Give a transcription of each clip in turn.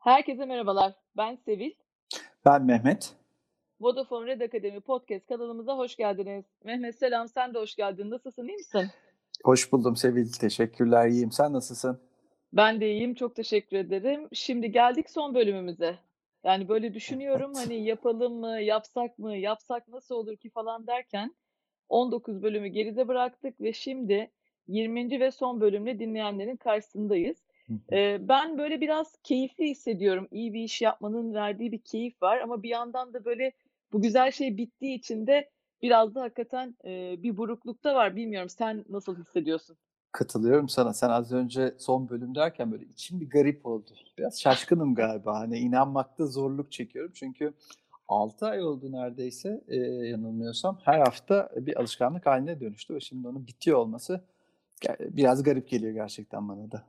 Herkese merhabalar. Ben Sevil. Ben Mehmet. Vodafone Red Akademi Podcast kanalımıza hoş geldiniz. Mehmet selam, sen de hoş geldin. Nasılsın, iyi misin? Hoş buldum Sevil. Teşekkürler. İyiyim. Sen nasılsın? Ben de iyiyim, çok teşekkür ederim. Şimdi geldik son bölümümüze. Yani böyle düşünüyorum Evet. hani yapalım mı, yapsak mı, yapsak nasıl olur ki falan derken 19 bölümü geride bıraktık ve şimdi 20. ve son bölümle dinleyenlerin karşısındayız. Eee, ben böyle biraz keyifli hissediyorum. İyi bir iş yapmanın verdiği bir keyif var ama bir yandan da böyle bu güzel şey bittiği için de biraz da hakikaten, eee, bir burukluk da var. Bilmiyorum sen nasıl hissediyorsun? Katılıyorum sana. Sen az önce son bölüm derken böyle içim bir garip oldu. Biraz şaşkınım galiba. Hani inanmakta zorluk çekiyorum. Çünkü 6 ay oldu neredeyse, eee, yanılmıyorsam. Her hafta bir alışkanlık haline dönüştü ve şimdi onun bitiyor olması biraz garip geliyor gerçekten bana da.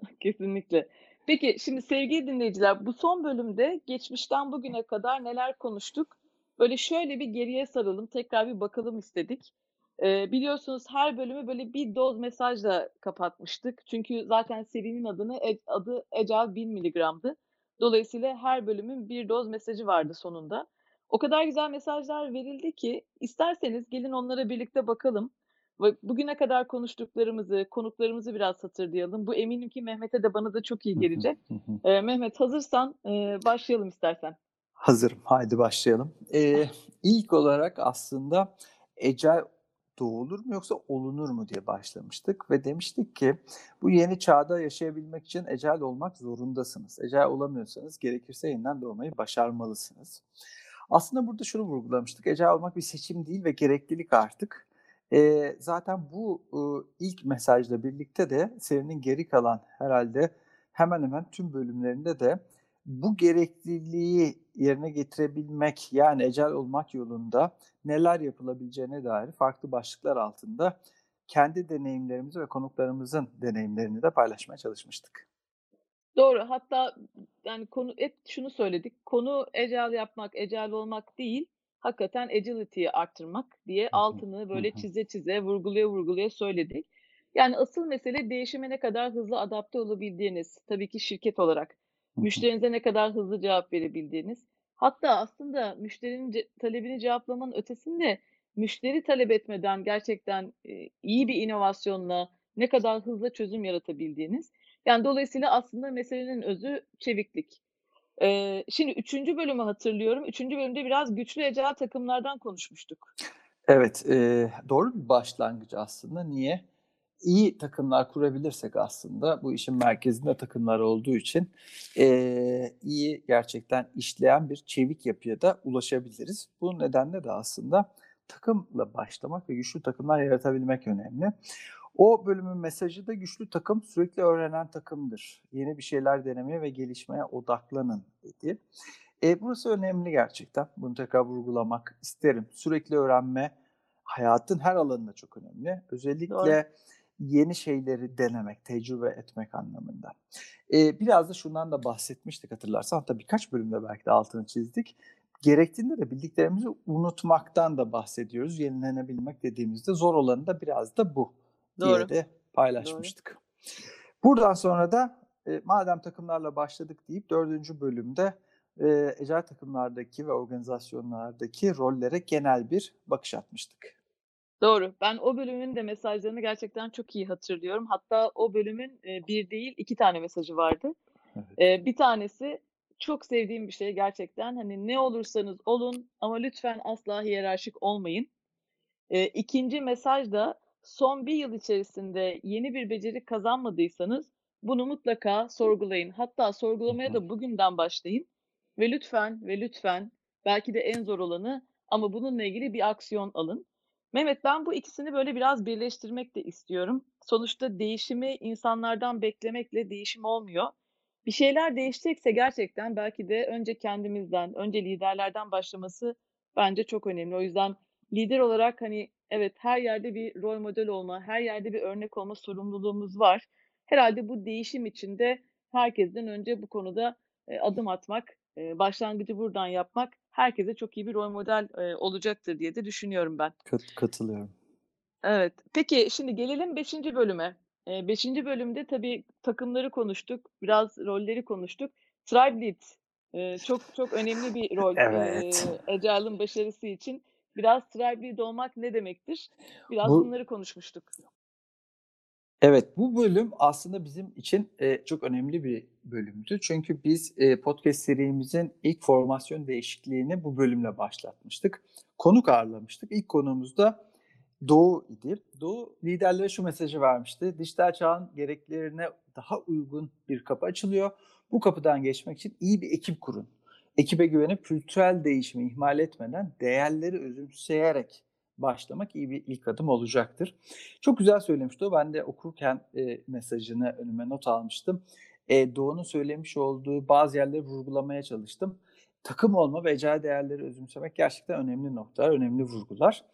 Kesinlikle. Peki, şimdi sevgili dinleyiciler, bu son bölümde geçmişten bugüne kadar neler konuştuk? Böyle şöyle bir geriye saralım, tekrar bir bakalım istedik. Eee, biliyorsunuz her bölümü böyle bir doz mesajla kapatmıştık. Çünkü zaten serinin adını adı Ecel 1000 miligramdı. Dolayısıyla her bölümün bir doz mesajı vardı sonunda. O kadar güzel mesajlar verildi ki isterseniz gelin onlara birlikte bakalım bugüne kadar konuştuklarımızı, konuklarımızı biraz hatırlayalım. Bu eminim ki Mehmet'e de bana da çok iyi gelecek. Eee, Mehmet hazırsan, eee, başlayalım istersen. Hazırım. Haydi başlayalım. Eee, ilk olarak aslında ecel doğulur mu yoksa olunur mu diye başlamıştık ve demiştik ki bu yeni çağda yaşayabilmek için ecel olmak zorundasınız. Ecel olamıyorsanız gerekirse yeniden doğmayı başarmalısınız. Aslında burada şunu vurgulamıştık. Ecel olmak bir seçim değil ve gereklilik artık. Eee, zaten bu, ııı, ilk mesajla birlikte de serinin geri kalan herhâlde hemen hemen tüm bölümlerinde de bu gerekliliği yerine getirebilmek, yani ecel olmak yolunda neler yapılabileceğine dair farklı başlıklar altında kendi deneyimlerimizi ve konuklarımızın deneyimlerini de paylaşmaya çalışmıştık. Doğru. Hatta yani konu hep şunu söyledik. Konu ecel yapmak, ecel olmak değil, hakikaten agility'yi arttırmak diye altını böyle çize çize, vurgulaya vurgulaya söyledik. Yani asıl mesele değişime ne kadar hızlı adapte olabildiğiniz. Tabii ki şirket olarak. Müşterinize ne kadar hızlı cevap verebildiğiniz. Hatta aslında müşterinin ce talebini cevaplamanın ötesinde müşteri talep etmeden gerçekten, eee, iyi bir inovasyonla ne kadar hızlı çözüm yaratabildiğiniz. Yani dolayısıyla aslında meselenin özü çeviklik. Eee, şimdi 3. bölümü hatırlıyorum. 3. bölümde biraz güçlü ecel takımlardan konuşmuştuk. Evet, eee, doğru bir başlangıç aslında. Niye? İyi takımlar kurabilirsek aslında bu işin merkezinde takımlar olduğu için, eee, iyi gerçekten işleyen bir çevik yapıya da ulaşabiliriz. Bu nedenle de aslında takımla başlamak ve güçlü takımlar yaratabilmek önemli. O bölümün mesajı da güçlü takım sürekli öğrenen takımdır. Yeni bir şeyler denemeye ve gelişmeye odaklanın dedi. Eee, burası önemli gerçekten. Bunu tekrar vurgulamak isterim. Sürekli öğrenme hayatın her alanında çok önemli. Doğru. Özellikle yeni şeyleri denemek, tecrübe etmek anlamında. Eee, biraz da şundan da bahsetmiştik hatırlarsan. Hatta birkaç bölümde belki de altını çizdik. Gerektiğinde de bildiklerimizi unutmaktan da bahsediyoruz. Yenilenebilmek dediğimizde zor olanı da biraz da bu diye Doğru. de Doğru. paylaşmıştık. Buradan sonra da, eee, madem takımlarla başladık deyip 4. bölümde, eee, ecel takımlardaki ve organizasyonlardaki rollere genel bir bakış atmıştık. Doğru. Ben o bölümün de mesajlarını gerçekten çok iyi hatırlıyorum. Hatta o bölümün, eee, 1 değil 2 tane mesajı vardı. Evet. Eee, bir tanesi çok sevdiğim bir şey gerçekten. Hani ne olursanız olun ama lütfen asla hiyerarşik olmayın. Eee, 2'nci mesaj da son 1 yıl içerisinde yeni bir beceri kazanmadıysanız bunu mutlaka sorgulayın. Hatta sorgulamaya da bugünden başlayın ve lütfen ve lütfen belki de en zor olanı ama bununla ilgili bir aksiyon alın. Mehmet, ben bu ikisini böyle biraz birleştirmek de istiyorum. Sonuçta değişimi insanlardan beklemekle değişim olmuyor. Bir şeyler değişecekse gerçekten belki de önce kendimizden, önce liderlerden başlaması bence çok önemli. O yüzden lider olarak, hani, evet, her yerde bir rol model olma, her yerde bir örnek olma sorumluluğumuz var. Herhâlde bu değişim için de herkesten önce bu konuda, adım atmak, başlangıcı buradan yapmak herkese çok iyi bir rol model, olacaktır diye de düşünüyorum ben. Kat katılıyorum. Evet. Peki, şimdi gelelim 5. bölüme. Eee, 5. bölümde tabii takımları konuştuk, biraz rolleri konuştuk. Tribe Lead, çok çok önemli bir rol, Evet. Agile'ın başarısı için. Biraz Tribe olmak ne demektir? Biraz Bu bunları konuşmuştuk. Evet, bu bölüm aslında bizim için, eee, çok önemli bir bölümdü. Çünkü biz, eee, podcast serimizin ilk formasyon değişikliğini bu bölümle başlatmıştık. Konuk ağırlamıştık. İlk konuğumuz da Doğu idi. Doğu liderlere şu mesajı vermişti: "Dijital çağın gereklilerine daha uygun bir kapı açılıyor. Bu kapıdan geçmek için iyi bir ekip kurun. Ekibe güvenip kültürel değişimi ihmal etmeden değerleri özümseyerek başlamak iyi bir ilk adım olacaktır." Çok güzel söylemişti o. Ben de okurken, eee, mesajını önüme not almıştım. Eee, Doğu'nun söylemiş olduğu bazı yerleri vurgulamaya çalıştım. Takım olma ve Agile değerleri özümsemek gerçekten önemli noktalar, önemli vurgular.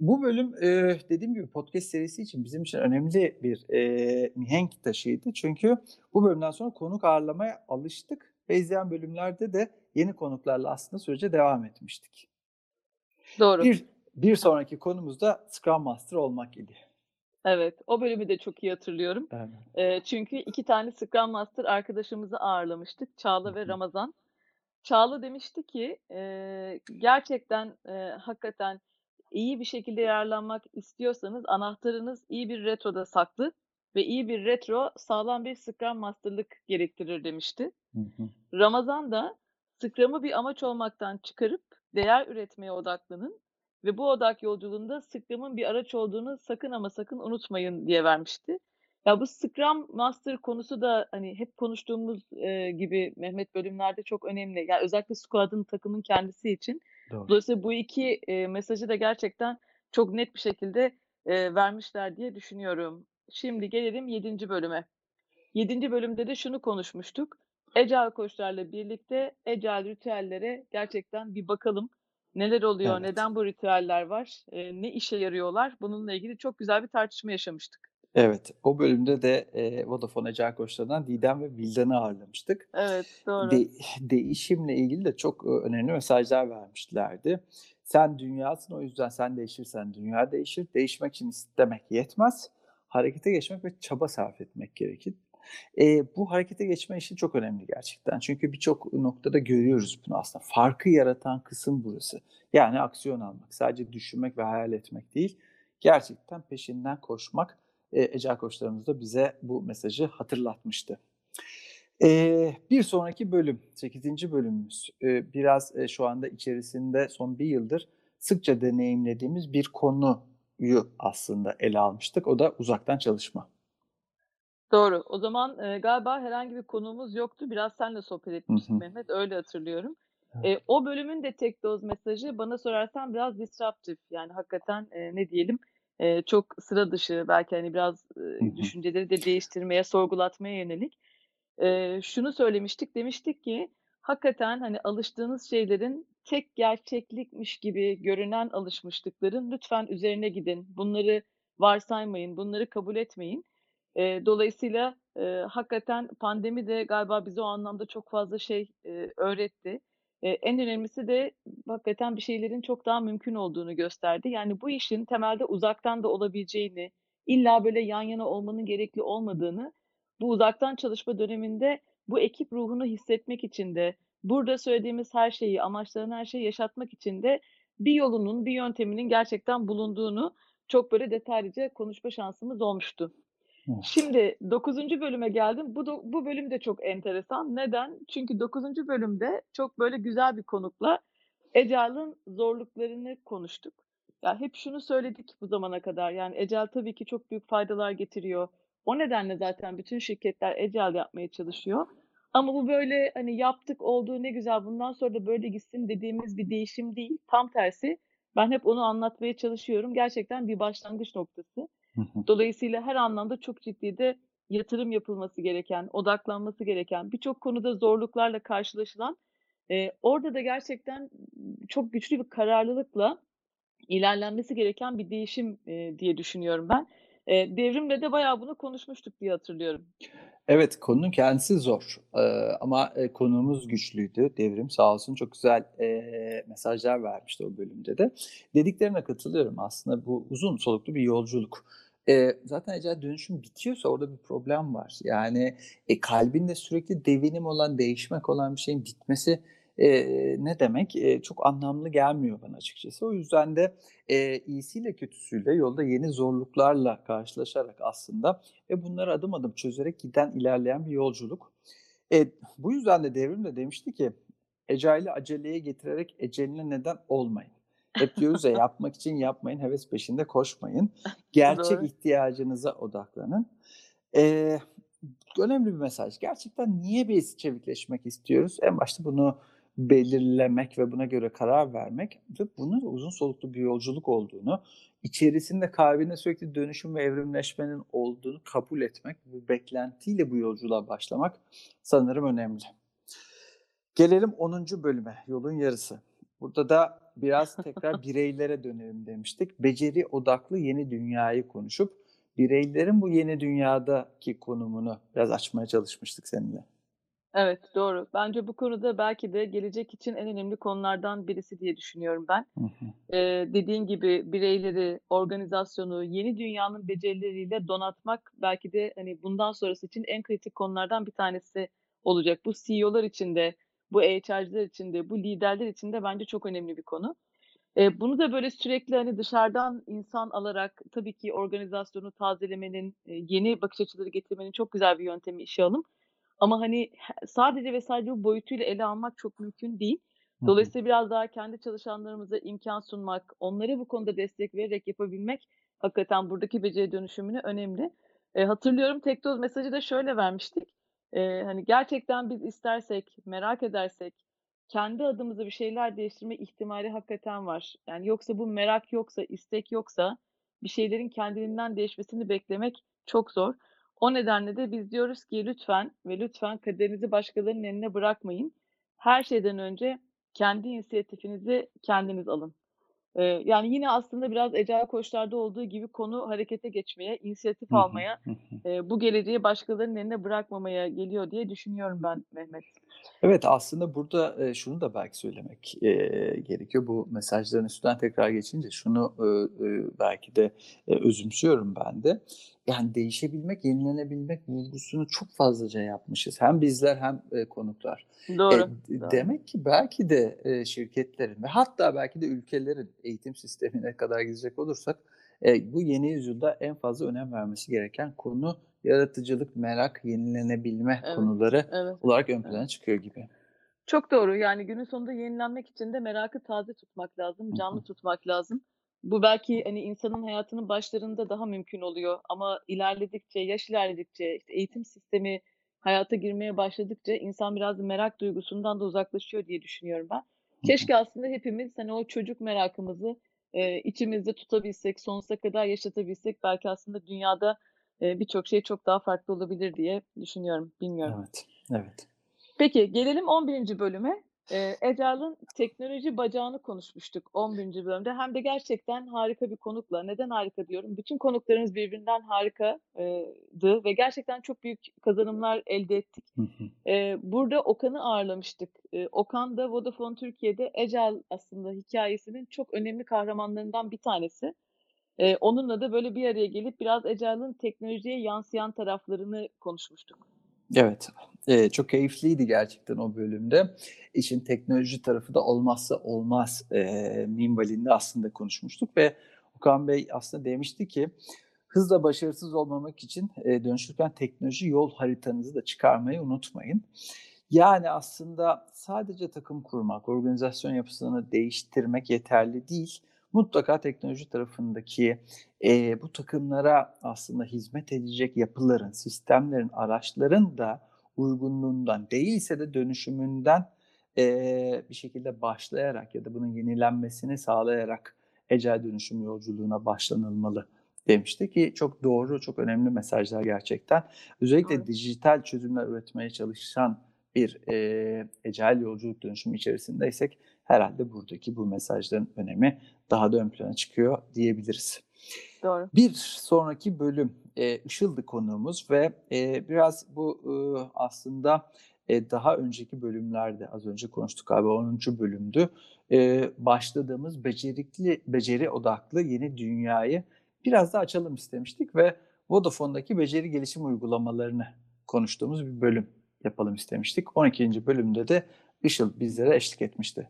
Bu bölüm, eee, dediğim gibi podcast serisi için bizim için önemli bir, eee, mihenk taşıydı. Çünkü bu bölümden sonra konuk ağırlamaya alıştık ve izleyen bölümlerde de yeni konuklarla aslında sürece devam etmiştik. Doğru. Bir bir sonraki konumuz da Scrum Master olmak idi. Evet, o bölümü de çok iyi hatırlıyorum. Evet. Eee, çünkü 2 tane Scrum Master arkadaşımızı ağırlamıştık, Çağla ve. Ramazan. Çağla demişti ki, eee, gerçekten, eee, hakikaten iyi bir şekilde yararlanmak istiyorsanız anahtarınız iyi bir retroda saklı ve iyi bir retro sağlam bir Scrum Master'lık gerektirir demişti. Hı hı. Ramazan da Scrum'ı bir amaç olmaktan çıkarıp değer üretmeye odaklanın ve bu odak yolculuğunda Scrum'ın bir araç olduğunu sakın ama sakın unutmayın diye vermişti. Ya, bu Scrum Master konusu da, hani, hep konuştuğumuz, eee, gibi Mehmet bölümlerde çok önemli. Ya, özellikle squad'ın, takımın kendisi için. Doğru. Dolayısıyla bu 2, eee, mesajı da gerçekten çok net bir şekilde, eee, vermişler diye düşünüyorum. Şimdi gelelim 7. bölüme. 7. bölümde de şunu konuşmuştuk. Agile koçlarla birlikte Agile ritüellere gerçekten bir bakalım. Neler oluyor, Evet. neden bu ritüeller var, eee, ne işe yarıyorlar? Bununla ilgili çok güzel bir tartışma yaşamıştık. Evet, o bölümde de, eee, Vodafone Agile koçlarından Didem ve Vildan'ı ağırlamıştık. Evet, doğru. De değişimle ilgili de çok, ııı, önemli mesajlar vermişlerdi. "Sen dünyasın, o yüzden sen değişirsen dünya değişir. Değişmek için istemek yetmez. Harekete geçmek ve çaba sarf etmek gerekir." Eee, bu harekete geçme işi çok önemli gerçekten. Çünkü birçok noktada görüyoruz bunu aslında. Farkı yaratan kısım burası. Yani aksiyon almak. Sadece düşünmek ve hayal etmek değil, gerçekten peşinden koşmak. Eee, Agile koçlarımız da bize bu mesajı hatırlatmıştı. Eee, bir sonraki bölüm, 8. bölümümüz. Eee, biraz, eee, şu anda içerisinde son 1 yıldır sıkça deneyimlediğimiz bir konuyu aslında ele almıştık. O da uzaktan çalışma. Doğru. O zaman, eee, galiba herhangi bir konuğumuz yoktu. Biraz seninle sohbet etmiştik hı. Mehmet, öyle hatırlıyorum. Evet. Eee, o bölümün de tek doz mesajı bana sorarsan biraz disruptive yani hakikaten, eee, ne diyelim, eee, çok sıra dışı belki, hani, biraz, hı. düşünceleri de değiştirmeye, sorgulatmaya yönelik. Eee, şunu söylemiştik, demiştik ki hakikaten, hani, alıştığınız şeylerin tek gerçeklikmiş gibi görünen alışmışlıkların lütfen üzerine gidin. Bunları varsaymayın, bunları kabul etmeyin. Eee, dolayısıyla, eee, hakikaten pandemi de galiba bize o anlamda çok fazla şey, eee, öğretti. Eee, en önemlisi de hakikaten bir şeylerin çok daha mümkün olduğunu gösterdi. Yani bu işin temelde uzaktan da olabileceğini, illa böyle yan yana olmanın gerekli olmadığını, bu uzaktan çalışma döneminde bu ekip ruhunu hissetmek için de, burada söylediğimiz her şeyi, amaçlanan her şeyi yaşatmak için de bir yolunun, bir yönteminin gerçekten bulunduğunu çok böyle detaylıca konuşma şansımız olmuştu. Evet. Şimdi 9. bölüme geldim. Bu do bu bölüm de çok enteresan. Neden? Çünkü 9. bölümde çok böyle güzel bir konukla Agile'ın zorluklarını konuştuk. Ya, hep şunu söyledik bu zamana kadar, yani Agile tabii ki çok büyük faydalar getiriyor. O nedenle zaten bütün şirketler Agile yapmaya çalışıyor. Ama bu böyle, hani, yaptık, oldu, ne güzel, bundan sonra da böyle gitsin dediğimiz bir değişim değil. Tam tersi, ben hep onu anlatmaya çalışıyorum. Gerçekten bir başlangıç noktası. Dolayısıyla her anlamda çok ciddi de yatırım yapılması gereken, odaklanması gereken, birçok konuda zorluklarla karşılaşılan, eee, orada da gerçekten çok güçlü bir kararlılıkla ilerlenmesi gereken bir değişim, eee, diye düşünüyorum ben. Eee, Devrim'le de bayağı bunu konuşmuştuk diye hatırlıyorum. Evet, konunun kendisi zor, eee, ama, eee, konuğumuz güçlüydü. Devrim sağ olsun çok güzel, eee, mesajlar vermişti o bölümde de. Dediklerine katılıyorum. Aslında bu uzun soluklu bir yolculuk. Eee, zaten ecel dönüşüm bitiyorsa orada bir problem var. Yani, e, kalbinde sürekli devinim olan, değişmek olan bir şeyin bitmesi, eee, ne demek? Eee, çok anlamlı gelmiyor bana açıkçası. O yüzden de, eee, iyisiyle kötüsüyle yolda yeni zorluklarla karşılaşarak aslında ve bunları adım adım çözerek giden, ilerleyen bir yolculuk. Eee, bu yüzden de Devrim de demişti ki, "Eceli aceleye getirerek eceline neden olmayın." Hep diyoruz ya, yapmak için yapmayın, heves peşinde koşmayın. Gerçek Doğru. ihtiyacınıza odaklanın. Eee, önemli bir mesaj. Gerçekten niye biz çevikleşmek istiyoruz? En başta bunu belirlemek ve buna göre karar vermek ve bunun da uzun soluklu bir yolculuk olduğunu, içerisinde kalbinde sürekli dönüşüm ve evrimleşmenin olduğunu kabul etmek, bu beklentiyle bu yolculuğa başlamak sanırım önemli. Gelelim 10. bölüme, yolun yarısı. Burada da biraz tekrar bireylere dönelim demiştik. Beceri odaklı yeni dünyayı konuşup bireylerin bu yeni dünyadaki konumunu biraz açmaya çalışmıştık seninle. Evet, doğru. Bence bu konuda belki de gelecek için en önemli konulardan birisi diye düşünüyorum ben. Hı hı. Eee, dediğin gibi bireyleri, organizasyonu yeni dünyanın becerileriyle donatmak belki de, hani, bundan sonrası için en kritik konulardan bir tanesi olacak. Bu CEO'lar için de, bu HR'cılar için de, bu liderler için de bence çok önemli bir konu. Eee, bunu da böyle sürekli, hani, dışarıdan insan alarak tabii ki organizasyonu tazelemenin, yeni bakış açıları getirmenin çok güzel bir yöntemi işe alım. Ama, hani, sadece ve sadece bu boyutuyla ele almak çok mümkün değil. Dolayısıyla biraz daha kendi çalışanlarımıza imkân sunmak, onlara bu konuda destek vererek yapabilmek hakikaten buradaki beceri dönüşümüne önemli. Eee, hatırlıyorum tek doz mesajı da şöyle vermiştik. Eee, hani, gerçekten biz istersek, merak edersek kendi adımıza bir şeyler değiştirme ihtimali hakikaten var. Yani, yoksa bu merak yoksa, istek yoksa bir şeylerin kendiliğinden değişmesini beklemek çok zor. O nedenle de biz diyoruz ki lütfen ve lütfen kaderinizi başkalarının eline bırakmayın. Her şeyden önce kendi inisiyatifinizi kendiniz alın. Eee, yani, yine aslında biraz Ecel Koçlar'da olduğu gibi konu harekete geçmeye, inisiyatif almaya, eee, bu geleceği başkalarının eline bırakmamaya geliyor diye düşünüyorum ben Mehmet. Evet, aslında burada, şunu da belki söylemek, gerekiyor. Bu mesajların üstünden tekrar geçince şunu, belki de, özümsüyorum ben de. Yani değişebilmek, yenilenebilmek vurgusunu çok fazlaca yapmışız. Hem bizler hem, konuklar. E, Doğru, doğru. demek ki belki de, şirketlerin ve hatta belki de ülkelerin eğitim sistemine kadar gidecek olursak, bu yeni yüzyılda en fazla önem vermesi gereken konu yaratıcılık, merak, yenilenebilme Evet, konuları evet, olarak ön evet. plana çıkıyor gibi. Çok doğru. Yani günün sonunda yenilenmek için de merakı taze tutmak lazım, canlı tutmak lazım. Bu belki, hani, insanın hayatının başlarında daha mümkün oluyor ama ilerledikçe, yaş ilerledikçe, işte, eğitim sistemi hayata girmeye başladıkça insan biraz merak duygusundan da uzaklaşıyor diye düşünüyorum ben. Keşke aslında hepimiz, hani, o çocuk merakımızı, eee, içimizde tutabilsek, sonsuza kadar yaşatabilsek belki aslında dünyada, eee, birçok şey çok daha farklı olabilir diye düşünüyorum. Bilmiyorum. Evet, evet. Peki, gelelim 11. bölüme. Eee, Agile'ın teknoloji bacağını konuşmuştuk 11. bölümde. Hem de gerçekten harika bir konukla. Neden harika diyorum? Bütün konuklarımız birbirinden harika eee, dı ve gerçekten çok büyük kazanımlar elde ettik. Burada Okan'ı ağırlamıştık. Okan da Vodafone Türkiye'de Agile aslında hikâyesinin çok önemli kahramanlarından bir tanesi. Eee, onunla da böyle bir araya gelip biraz Agile'ın teknolojiye yansıyan taraflarını konuşmuştuk. Evet, eee, çok keyifliydi gerçekten o bölümde. İşin teknoloji tarafı da olmazsa olmaz, eee, minvalinde aslında konuşmuştuk ve Okan Bey aslında demişti ki, hızla başarısız olmamak için, eee, dönüşürken teknoloji yol haritanızı da çıkarmayı unutmayın. Yani aslında sadece takım kurmak, organizasyon yapısını değiştirmek yeterli değil. Mutlaka teknoloji tarafındaki, eee, bu takımlara aslında hizmet edecek yapıların, sistemlerin, araçların da uygunluğundan değilse de dönüşümünden, eee, bir şekilde başlayarak ya da bunun yenilenmesini sağlayarak ecel dönüşüm yolculuğuna başlanılmalı demişti ki çok doğru, çok önemli mesajlar gerçekten. Özellikle Doğru. dijital çözümler üretmeye çalışan bir, eee, ecel yolculuk dönüşümü içerisindeysek herhâlde buradaki bu mesajların önemi daha da ön plana çıkıyor diyebiliriz. Doğru. Bir sonraki bölüm, eee, Işıl'dı konuğumuz ve, eee, biraz bu, ııı, aslında, eee, daha önceki bölümlerde, az önce konuştuk galiba 10. bölümdü, eee, başladığımız becerikli beceri odaklı yeni dünyayı biraz daha açalım istemiştik ve Vodafone'daki beceri gelişim uygulamalarını konuştuğumuz bir bölüm yapalım istemiştik. 12. bölümde de Işıl bizlere eşlik etmişti.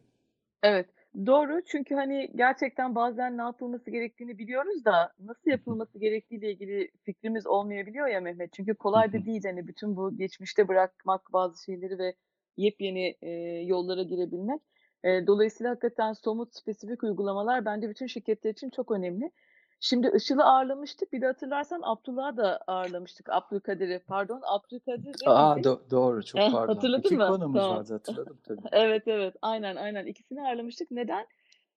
Evet, doğru. Çünkü, hani, gerçekten bazen ne yapılması gerektiğini biliyoruz da nasıl Hı hı. yapılması gerektiğiyle ilgili fikrimiz olmayabiliyor ya Mehmet. Çünkü Hı kolay hı. da değil, hani, bütün bu geçmişte bırakmak bazı şeyleri ve yepyeni, eee, yollara girebilmek. Eee, dolayısıyla hakikaten somut, spesifik uygulamalar bence bütün şirketler için çok önemli. Şimdi Işıl'ı ağırlamıştık. Bir de hatırlarsan Abdullah'ı da ağırlamıştık. Abdülkadir'i, pardon. Abdülkadir ve A! Aziz. Do doğru, çok Eh, pardon. hatırladın 2 mı? konumuz Tamam. vardı, hatırladım tabii. Evet, evet. Aynen, aynen. İkisini ağırlamıştık. Neden?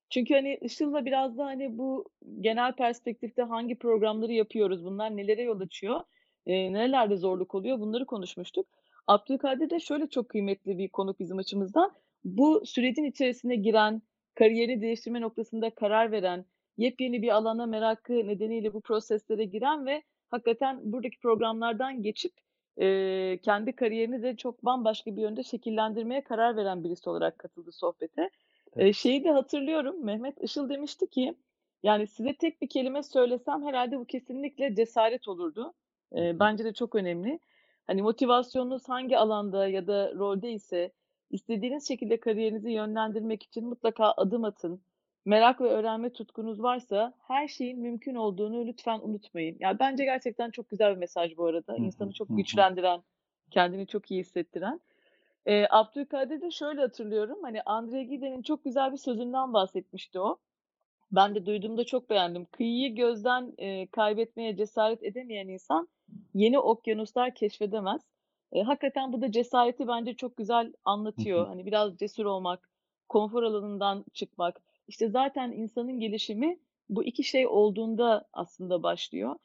Çünkü, hani, Işıl'la biraz da, hani, bu genel perspektifte hangi programları yapıyoruz, bunlar nelere yol açıyor, eee, nerelerde zorluk oluyor, bunları konuşmuştuk. Abdülkadir de şöyle çok kıymetli bir konuk bizim açımızdan. Bu sürecin içerisine giren, kariyerini değiştirme noktasında karar veren, yepyeni bir alana merakı nedeniyle bu proseslere giren ve hakikaten buradaki programlardan geçip, eee, kendi kariyerini de çok bambaşka bir yönde şekillendirmeye karar veren birisi olarak katıldı sohbete. Evet. şeyi de hatırlıyorum, Mehmet Işıl demişti ki, yani, "Size tek bir kelime söylesem herhâlde bu kesinlikle cesaret olurdu." Hı. bence de çok önemli. Hani, motivasyonunuz hangi alanda ya da roldeyse istediğiniz şekilde kariyerinizi yönlendirmek için mutlaka adım atın. Merak ve öğrenme tutkunuz varsa her şeyin mümkün olduğunu lütfen unutmayın. Ya, bence gerçekten çok güzel bir mesaj bu arada. İnsanı çok güçlendiren, kendini çok iyi hissettiren. Eee, Abdülkadir de şöyle hatırlıyorum, hani, André Gide'nin çok güzel bir sözünden bahsetmişti o. Ben de duyduğumda çok beğendim. "Kıyıyı gözden, eee, kaybetmeye cesaret edemeyen insan yeni okyanuslar keşfedemez." Eee, hakikaten bu da cesareti bence çok güzel anlatıyor. Hani, biraz cesur olmak, konfor alanından çıkmak. İşte, zaten insanın gelişimi bu 2 şey olduğunda aslında başlıyor.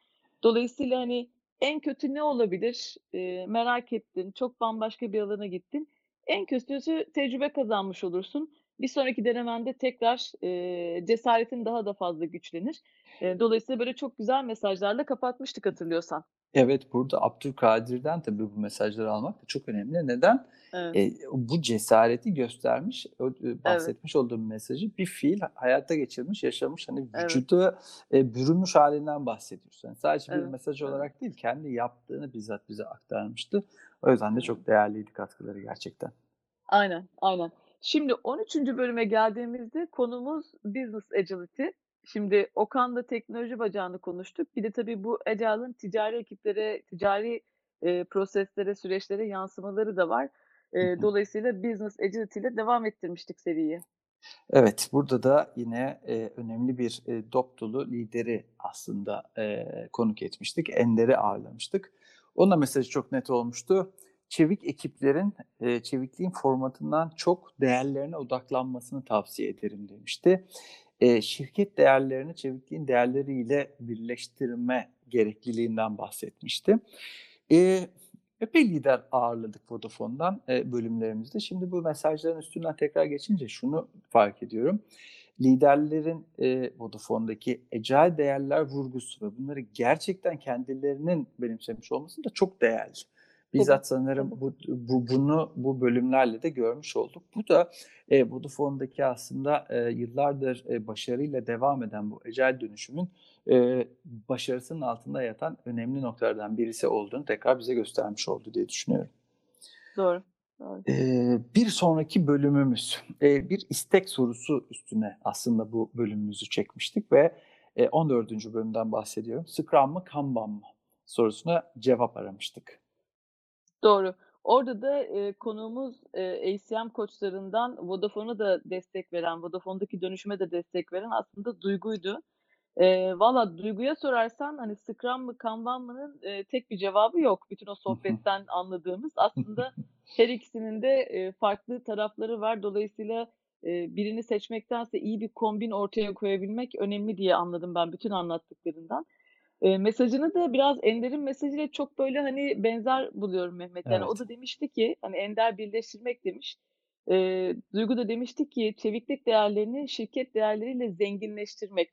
Dolayısıyla, hani, en kötü ne olabilir? Eee, merak ettin, çok bambaşka bir alana gittin. En kötüsü tecrübe kazanmış olursun. Bir sonraki denemende tekrar, eee, cesaretin daha da fazla güçlenir. Eee, dolayısıyla böyle çok güzel mesajlarla kapatmıştık hatırlıyorsan. Evet, burada Abdülkadir'den tabii bu mesajları almak da çok önemli. Neden? Evet, Eee, bu cesareti göstermiş, o eee, evet, bahsetmiş olduğum mesajı bir fiil hayata geçirmiş, yaşamış, hani, evet, vücuda, eee, bürünmüş hâlinden bahsediyorsun. Hani, sadece bir evet, mesaj evet, olarak değil, kendi yaptığını bizzat bize aktarmıştı. O yüzden de evet. çok değerliydi katkıları gerçekten. Aynen, aynen. Şimdi 13. bölüme geldiğimizde konumuz Business Agility. Şimdi Okan'la teknoloji bacağını konuştuk. Bir de tabii bu Agile'ın ticari ekiplere, ticari, eee, proseslere, süreçlere yansımaları da var. Hı. dolayısıyla Business Agility ile devam ettirmiştik seriyi. Evet, burada da yine, eee, önemli bir, eee, Doptulu lideri aslında, eee, konuk etmiştik. Ender'i ağırlamıştık. Onun da mesajı çok net olmuştu. Çevik ekiplerin, eee, çevikliğin formatından çok değerlerine odaklanmasını tavsiye ederim demişti. Eee, şirket değerlerini çevikliğin değerleriyle birleştirme gerekliliğinden bahsetmişti. Eee, epey lider ağırladık Vodafone'dan, eee, bölümlerimizde. Şimdi bu mesajların üstünden tekrar geçince şunu fark ediyorum. Liderlerin, eee, Vodafone'daki agile değerler vurgusu ve bunları gerçekten kendilerinin benimsemiş olması da çok değerli. Bizzat sanırım bu bu bunu bu bölümlerle de görmüş olduk. Bu da, eee, Vodafone'daki aslında, eee, yıllardır, eee, başarıyla devam eden bu agile dönüşümün, eee, başarısının altında yatan önemli noktalardan birisi olduğunu tekrar bize göstermiş oldu diye düşünüyorum. Doğru, doğru. Eee, bir sonraki bölümümüz, eee, bir istek sorusu üstüne aslında bu bölümümüzü çekmiştik ve, eee, 14. bölümden bahsediyorum. Scrum mı Kanban mı sorusuna cevap aramıştık. Doğru. Orada da, eee, konuğumuz, eee, ACM koçlarından Vodafone'a da destek veren, Vodafone'daki dönüşüme de destek veren aslında Duygu'ydu. Eee, valla Duygu'ya sorarsan, hani, Scrum mı Kanban mı'nın, eee, tek bir cevabı yok. Bütün o sohbetten anladığımız. Aslında her ikisinin de, eee, farklı tarafları var. Dolayısıyla, eee, birini seçmektense iyi bir kombin ortaya koyabilmek önemli diye anladım ben bütün anlattıklarından. Eee, mesajını da biraz Ender'in mesajıyla çok, böyle, hani, benzer buluyorum Mehmet. Yani, o Evet, da demişti ki, hani, Ender birleştirmek demiş. Eee, Duygu da demişti ki, çeviklik değerlerini şirket değerleriyle zenginleştirmek.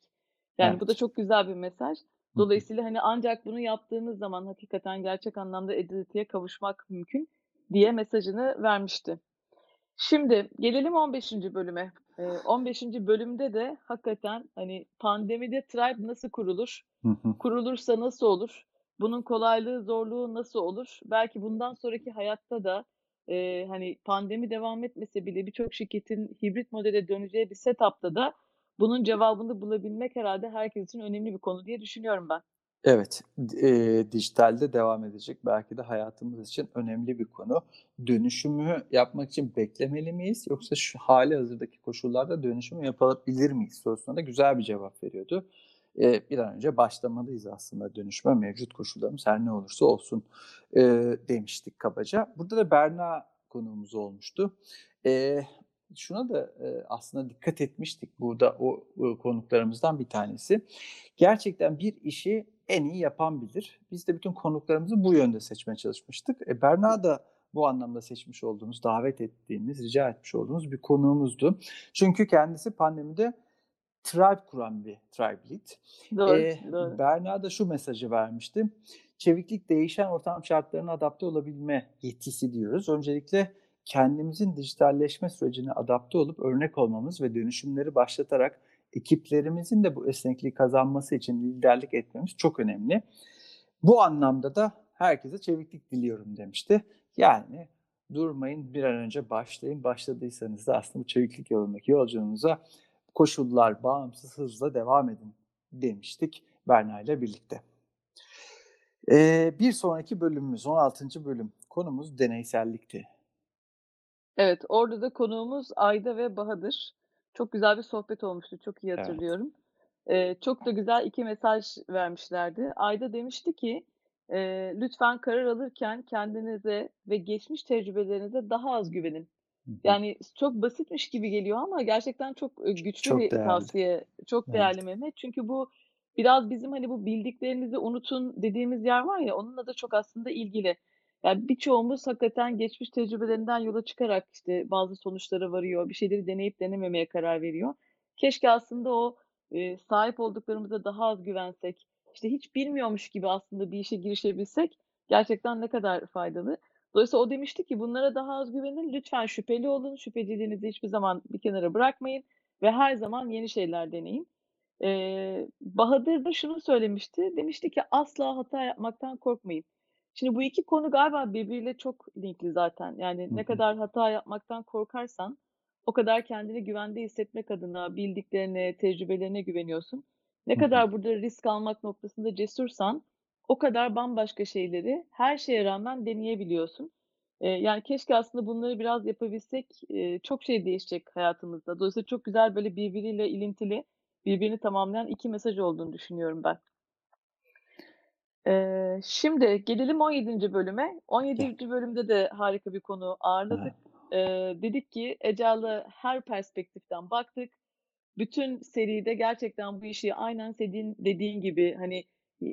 Yani, bu da evet. çok güzel bir mesaj. Dolayısıyla, hani, ancak bunu yaptığınız zaman hakikaten gerçek anlamda agility'ye kavuşmak mümkün diye mesajını vermişti. Şimdi gelelim 15. bölüme. Eee, 15'inci bölümde de hakikaten, hani, pandemide tribe nasıl kurulur? Hı hı. Kurulursa nasıl olur? Bunun kolaylığı, zorluğu nasıl olur? Belki bundan sonraki hayatta da, eee, hani, pandemi devam etmese bile birçok şirketin hibrit modele döneceği bir setup'ta da bunun cevabını bulabilmek herhâlde herkes için önemli bir konu diye düşünüyorum ben. Evet, eee, dijitalde devam edecek belki de hayatımız için önemli bir konu. Dönüşümü yapmak için beklemeli miyiz yoksa şu hâlihazırdaki koşullarda dönüşümü yapabilir miyiz sorusuna da güzel bir cevap veriyordu. Eee, bir an önce başlamalıyız aslında dönüşüme mevcut koşullarımız her ne olursa olsun, eee, demiştik kabaca. Burada da Berna konuğumuz olmuştu. Eee, şuna da, eee, aslında dikkat etmiştik burada o, ııı, konuklarımızdan bir tanesi. Gerçekten bir işi en iyi yapan bilir. Biz de bütün konuklarımızı bu yönde seçmeye çalışmıştık. E, Berna da bu anlamda seçmiş olduğumuz, davet ettiğimiz, rica etmiş olduğumuz bir konuğumuzdu. Çünkü kendisi pandemide tribe kuran bir tribe lead. Doğru, Eee, doğru. Berna da şu mesajı vermişti: "Çeviklik değişen ortam şartlarına adapte olabilme yetisi" diyoruz. Öncelikle kendimizin dijitalleşme sürecine adapte olup örnek olmamız ve dönüşümleri başlatarak ekiplerimizin de bu esnekliği kazanması için liderlik etmemiz çok önemli. Bu anlamda da herkese çeviklik diliyorum demişti. Yani durmayın, bir an önce başlayın. Başladıysanız da aslında bu çeviklik yolundaki yolculuğunuza koşullar bağımsız hızla devam edin demiştik Berna ile birlikte. Eee, bir sonraki bölümümüz 16. bölüm. Konumuz deneysellikti. Evet, orada da konuğumuz Ayda ve Bahadır. Çok güzel bir sohbet olmuştu, çok iyi Evet. hatırlıyorum. Eee, çok da güzel 2 mesaj vermişlerdi. Ayda demişti ki, eee, "Lütfen karar alırken kendinize ve geçmiş tecrübelerinize daha az güvenin." Yani çok basitmiş gibi geliyor ama gerçekten çok, eee, güçlü Çok bir değerli. tavsiye. Çok Evet. değerli Mehmet. Çünkü bu biraz bizim, hani, bu bildiklerinizi unutun dediğimiz yer var ya, onunla da çok aslında ilgili. Yani birçoğumuz hakikaten geçmiş tecrübelerinden yola çıkarak, işte, bazı sonuçlara varıyor, bir şeyleri deneyip denememeye karar veriyor. Keşke aslında o, eee, sahip olduklarımıza daha az güvensek, işte, hiç bilmiyormuş gibi aslında bir işe girişebilsek gerçekten ne kadar faydalı. Dolayısıyla o demişti ki, "Bunlara daha az güvenin, lütfen şüpheli olun, şüpheciliğinizi hiçbir zaman bir kenara bırakmayın ve her zaman yeni şeyler deneyin." Eee, Bahadır da şunu söylemişti, demişti ki, "Asla hata yapmaktan korkmayın." Şimdi bu 2 konu galiba birbiriyle çok linkli zaten. Yani ne kadar hata yapmaktan korkarsan o kadar kendini güvende hissetmek adına bildiklerine, tecrübelerine güveniyorsun. Ne kadar burada risk almak noktasında cesursan o kadar bambaşka şeyleri her şeye rağmen deneyebiliyorsun. Eee, yani keşke aslında bunları biraz yapabilsek, eee, çok şey değişecek hayatımızda. Dolayısıyla çok güzel, böyle, birbiriyle ilintili, birbirini tamamlayan 2 mesaj olduğunu düşünüyorum ben. Eee, şimdi gelelim 17'nci bölüme. on Gel. yedinci bölümde de harika bir konuğu ağırladık. Evet. Dedik ki Agile'a her perspektiften baktık. Bütün seride gerçekten bu işi aynen senin dediğin gibi, hani,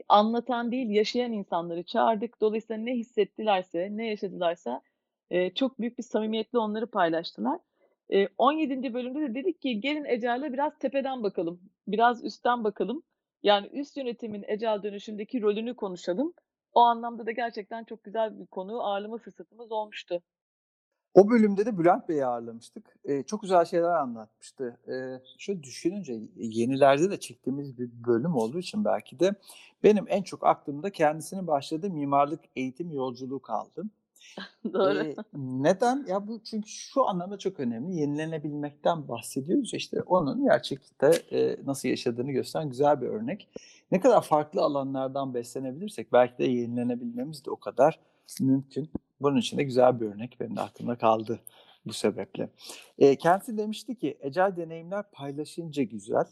anlatan değil, yaşayan insanları çağırdık. Dolayısıyla ne hissettilerse, ne yaşadılarsa, eee, çok büyük bir samimiyetle onları paylaştılar. Eee, 17'nci bölümde de dedik ki gelin Agile'a biraz tepeden bakalım, biraz üstten bakalım. Yani üst yönetimin Agile dönüşümdeki rolünü konuşalım. O anlamda da gerçekten çok güzel bir konuğu ağırlama fırsatımız olmuştu. O bölümde de Bülent Bey'i ağırlamıştık. Eee, çok güzel şeyler anlatmıştı. Eee, şöyle düşününce yenilerde de çektiğimiz bir bölüm olduğu için belki de benim en çok aklımda kendisinin başladığı mimarlık eğitim yolculuğu kaldı. Doğru. Eee, neden? Ya, bu çünkü şu anlamda çok önemli. Yenilenebilmekten bahsediyoruz işte, onun gerçekte, eee, nasıl yaşadığını gösteren güzel bir örnek. Ne kadar farklı alanlardan beslenebilirsek belki de yenilenebilmemiz de o kadar mümkün. Bunun için de güzel bir örnek. Benim de aklımda kaldı bu sebeple. Eee, kendisi demişti ki, "Agile deneyimler paylaşınca güzel."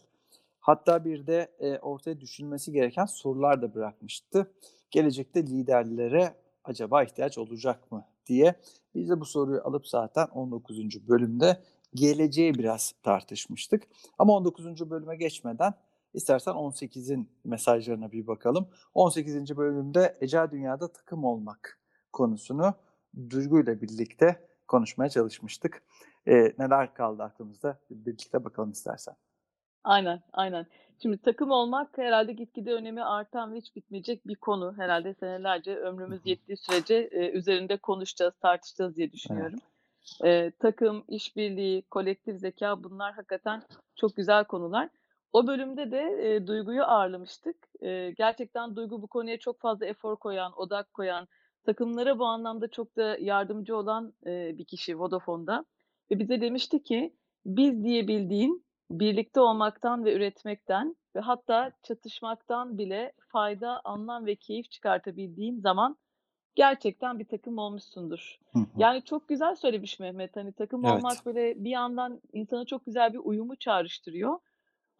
Hatta bir de, eee, ortaya düşünülmesi gereken sorular da bırakmıştı. Gelecekte liderlere acaba ihtiyaç olacak mı diye. Biz de bu soruyu alıp zaten 19'uncu bölümde geleceği biraz tartışmıştık. Ama 19'uncu bölüme geçmeden istersen 18'in mesajlarına bir bakalım. 18'inci bölümde Agile dünyada takım olmak konusunu Duygu ile birlikte konuşmaya çalışmıştık. Eee, neler kaldı aklımızda? Birlikte bakalım istersen. Aynen, aynen. Şimdi takım olmak herhâlde gitgide önemi artan ve hiç bitmeyecek bir konu. Herhâlde senelerce ömrümüz yettiği sürece, eee, üzerinde konuşacağız, tartışacağız diye Evet. düşünüyorum. Eee, takım, işbirliği, kolektif zekâ bunlar hakikaten çok güzel konular. O bölümde de, eee, Duygu'yu ağırlamıştık. Eee, gerçekten Duygu bu konuya çok fazla efor koyan, odak koyan, takımlara bu anlamda çok da yardımcı olan, eee, bir kişi Vodafone'da ve bize demişti ki, "Biz diyebildiğin, birlikte olmaktan ve üretmekten ve hatta çatışmaktan bile fayda, anlam ve keyif çıkartabildiğin zaman gerçekten bir takım olmuşsundur." Hı hı. Yani çok güzel söylemiş Mehmet. Hani takım Evet. olmak böyle bir yandan insana çok güzel bir uyumu çağrıştırıyor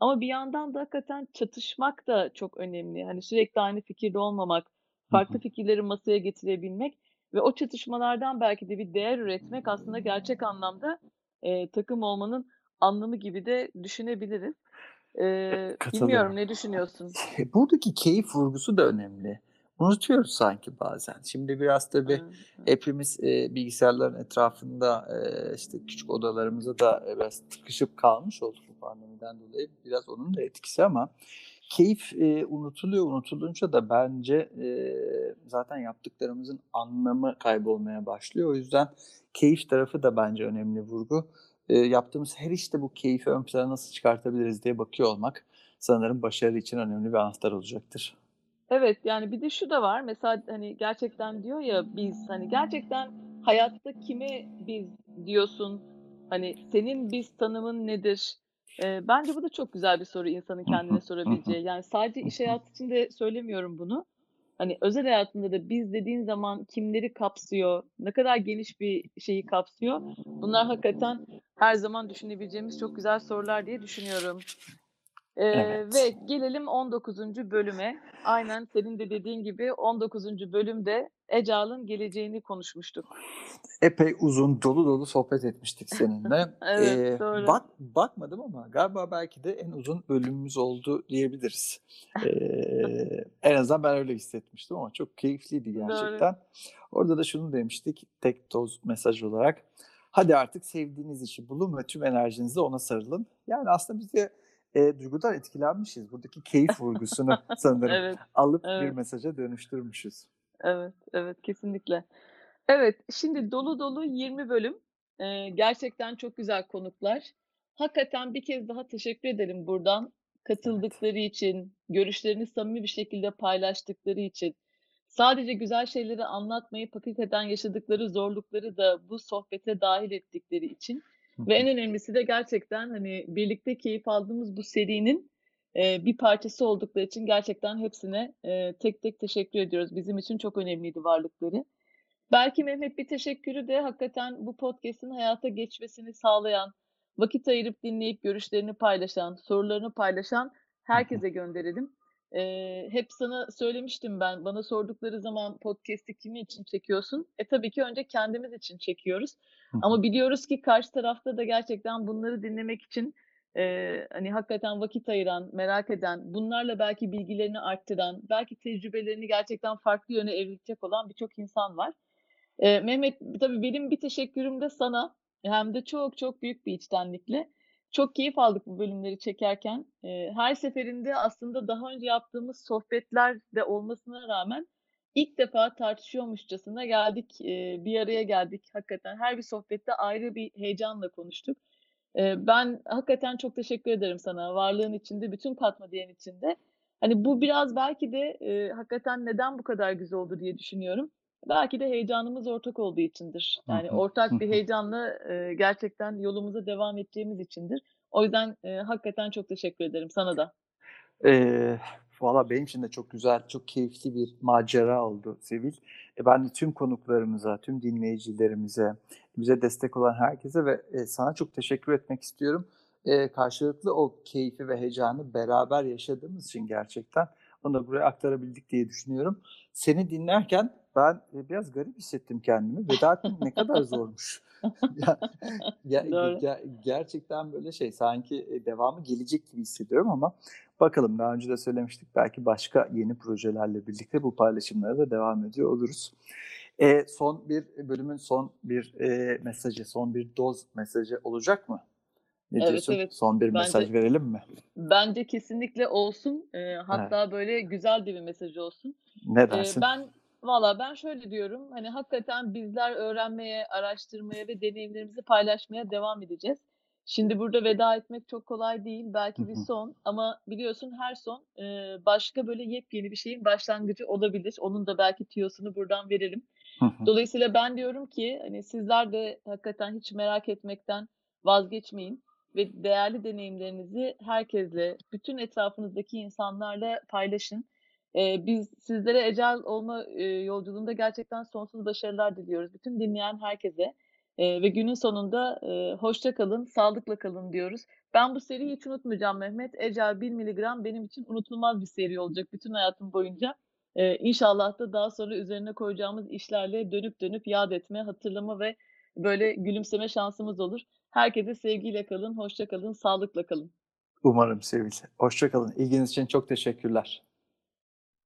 ama bir yandan da hakikaten çatışmak da çok önemli. Hani sürekli aynı fikirde olmamak, farklı fikirleri masaya getirebilmek ve o çatışmalardan belki de bir değer üretmek aslında gerçek anlamda, eee, takım olmanın anlamı gibi de düşünebiliriz. E bilmiyorum ne düşünüyorsun? Buradaki keyif vurgusu da önemli. Unutuyoruz sanki bazen. Şimdi biraz tabii evet. hepimiz, eee, bilgisayarların etrafında, eee, işte, küçük odalarımızda da, eee, biraz tıkışıp kalmış olduk bu pandemiden dolayı. Biraz onun da etkisi ama keyif, eee, unutuluyor. Unutulunca da bence, eee, zaten yaptıklarımızın anlamı kaybolmaya başlıyor. O yüzden keyif tarafı da bence önemli vurgu. Eee, yaptığımız her işte bu keyfi ön plana nasıl çıkartabiliriz diye bakıyor olmak sanırım başarı için önemli bir anahtar olacaktır. Evet, yani bir de şu da var. Mesela, hani, gerçekten diyor ya, "Biz." Hani, gerçekten hayatta kime biz diyorsun? Hani, senin biz tanımın nedir? Eee, bence bu da çok güzel bir soru insanın kendine sorabileceği. Yani sadece iş hayatı için de söylemiyorum bunu. Hani, özel hayatında da biz dediğin zaman kimleri kapsıyor, ne kadar geniş bir şeyi kapsıyor? Bunlar hakikaten her zaman düşünebileceğimiz çok güzel sorular diye düşünüyorum. Ve Evet. gelelim 19. bölüme. Aynen senin de dediğin gibi 19. bölümde Ecaıl'ın geleceğini konuşmuştuk. Epey uzun, dolu dolu sohbet etmiştik seninle. Evet, Eee, doğru. bak bakmadım ama galiba belki de en uzun bölümümüz oldu diyebiliriz. Eee, en azından ben öyle hissetmiştim ama çok keyifliydi Doğru. gerçekten. Orada da şunu demiştik tek toz mesaj olarak, "Hadi artık sevdiğiniz işi bulun ve tüm enerjinizle ona sarılın." Yani aslında biz eee, Duygu'dan etkilenmişiz. Buradaki keyif vurgusunu sanırım Evet, alıp bir evet. mesaja dönüştürmüşüz. Evet, evet, kesinlikle. Evet, şimdi dolu dolu 20 bölüm. Eee, gerçekten çok güzel konuklar. Hakikaten bir kez daha teşekkür edelim buradan Evet. katıldıkları için, görüşlerini samimi bir şekilde paylaştıkları için. Sadece güzel şeyleri anlatmayıp hakikaten yaşadıkları zorlukları da bu sohbete dâhil ettikleri için ve en önemlisi de gerçekten, hani, birlikte keyif aldığımız bu serinin, eee, bir parçası oldukları için gerçekten hepsine, eee, tek tek teşekkür ediyoruz. Bizim için çok önemliydi varlıkları. Belki Mehmet bir teşekkürü de hakikaten bu podcast'in hayata geçmesini sağlayan, vakit ayırıp dinleyip görüşlerini paylaşan, sorularını paylaşan herkese gönderelim. Eee, hep sana söylemiştim ben, bana sordukları zaman podcast'i kimin için çekiyorsun? E, tabii ki önce kendimiz için çekiyoruz Hı ama biliyoruz ki karşı tarafta da gerçekten bunları dinlemek için, eee, hani, hakikaten vakit ayıran, merak eden, bunlarla belki bilgilerini arttıran, belki tecrübelerini gerçekten farklı yöne evritecek olan birçok insan var. Eee, Mehmet, tabii benim bir teşekkürüm de sana hem de çok çok büyük bir içtenlikle. Çok keyif aldık bu bölümleri çekerken. Her seferinde aslında daha önce yaptığımız sohbetler de olmasına rağmen ilk defa tartışıyormuşçasına geldik, bir araya geldik hakikaten. Her bir sohbette ayrı bir heyecanla konuştuk. Ben hakikaten çok teşekkür ederim sana varlığın için de, bütün katma değerin için de. Hani, bu biraz belki de, eee, hakikaten neden bu kadar güzel oldu diye düşünüyorum. Belki de heyecanımız ortak olduğu içindir. Yani ortak bir heyecanla, eee, gerçekten yolumuza devam edeceğimiz içindir. O yüzden, eee, hakikaten çok teşekkür ederim sana da. Eee, valla benim için de çok güzel, çok keyifli bir macera oldu Sevil. E, ben de tüm konuklarımıza, tüm dinleyicilerimize, bize destek olan herkese ve, eee, sana çok teşekkür etmek istiyorum. Eee, karşılıklı o keyfi ve heyecanı beraber yaşadığımız için gerçekten onu da buraya aktarabildik diye düşünüyorum. Seni dinlerken ben, eee, biraz garip hissettim kendimi. Veda etmek ne kadar zormuş. Ya, Doğru. ge gerçekten böyle şey, sanki, eee, devamı gelecek gibi hissediyorum ama bakalım daha önce de söylemiştik, belki başka yeni projelerle birlikte bu paylaşımlara da devam ediyor oluruz. Eee, son bir bölümün son bir, eee, mesajı, son bir doz mesajı olacak mı? Ne Evet, diyorsun? evet. Son bir Bence mesaj verelim mi? bence kesinlikle olsun. Evet. hatta böyle güzel de bir mesaj olsun. Ne Eee, dersin? ben Valla ben şöyle diyorum, hani, hakikaten bizler öğrenmeye, araştırmaya ve deneyimlerimizi paylaşmaya devam edeceğiz. Şimdi burada veda etmek çok kolay değil. Belki bir son ama biliyorsun her son, başka böyle yepyeni bir şeyin başlangıcı olabilir. Onun da belki tüyosunu buradan verelim. Dolayısıyla ben diyorum ki, hani, sizler de hakikaten hiç merak etmekten vazgeçmeyin ve değerli deneyimlerinizi herkesle, bütün etrafınızdaki insanlarla paylaşın. Eee, biz sizlere ecel olma, eee, yolculuğunda gerçekten sonsuz başarılar diliyoruz bütün dinleyen herkese, eee, ve günün sonunda, eee, hoşça kalın, sağlıkla kalın diyoruz. Ben bu seriyi hiç unutmayacağım Mehmet. Ecel 1 miligram benim için unutulmaz bir seri olacak bütün hayatım boyunca. Eee, inşallah da daha sonra üzerine koyacağımız işlerle dönüp dönüp yad etme, hatırlama ve böyle gülümseme şansımız olur. Herkese sevgiyle kalın, hoşça kalın, sağlıkla kalın. Umarım sevgili. Hoşça kalın. İlginiz için çok teşekkürler.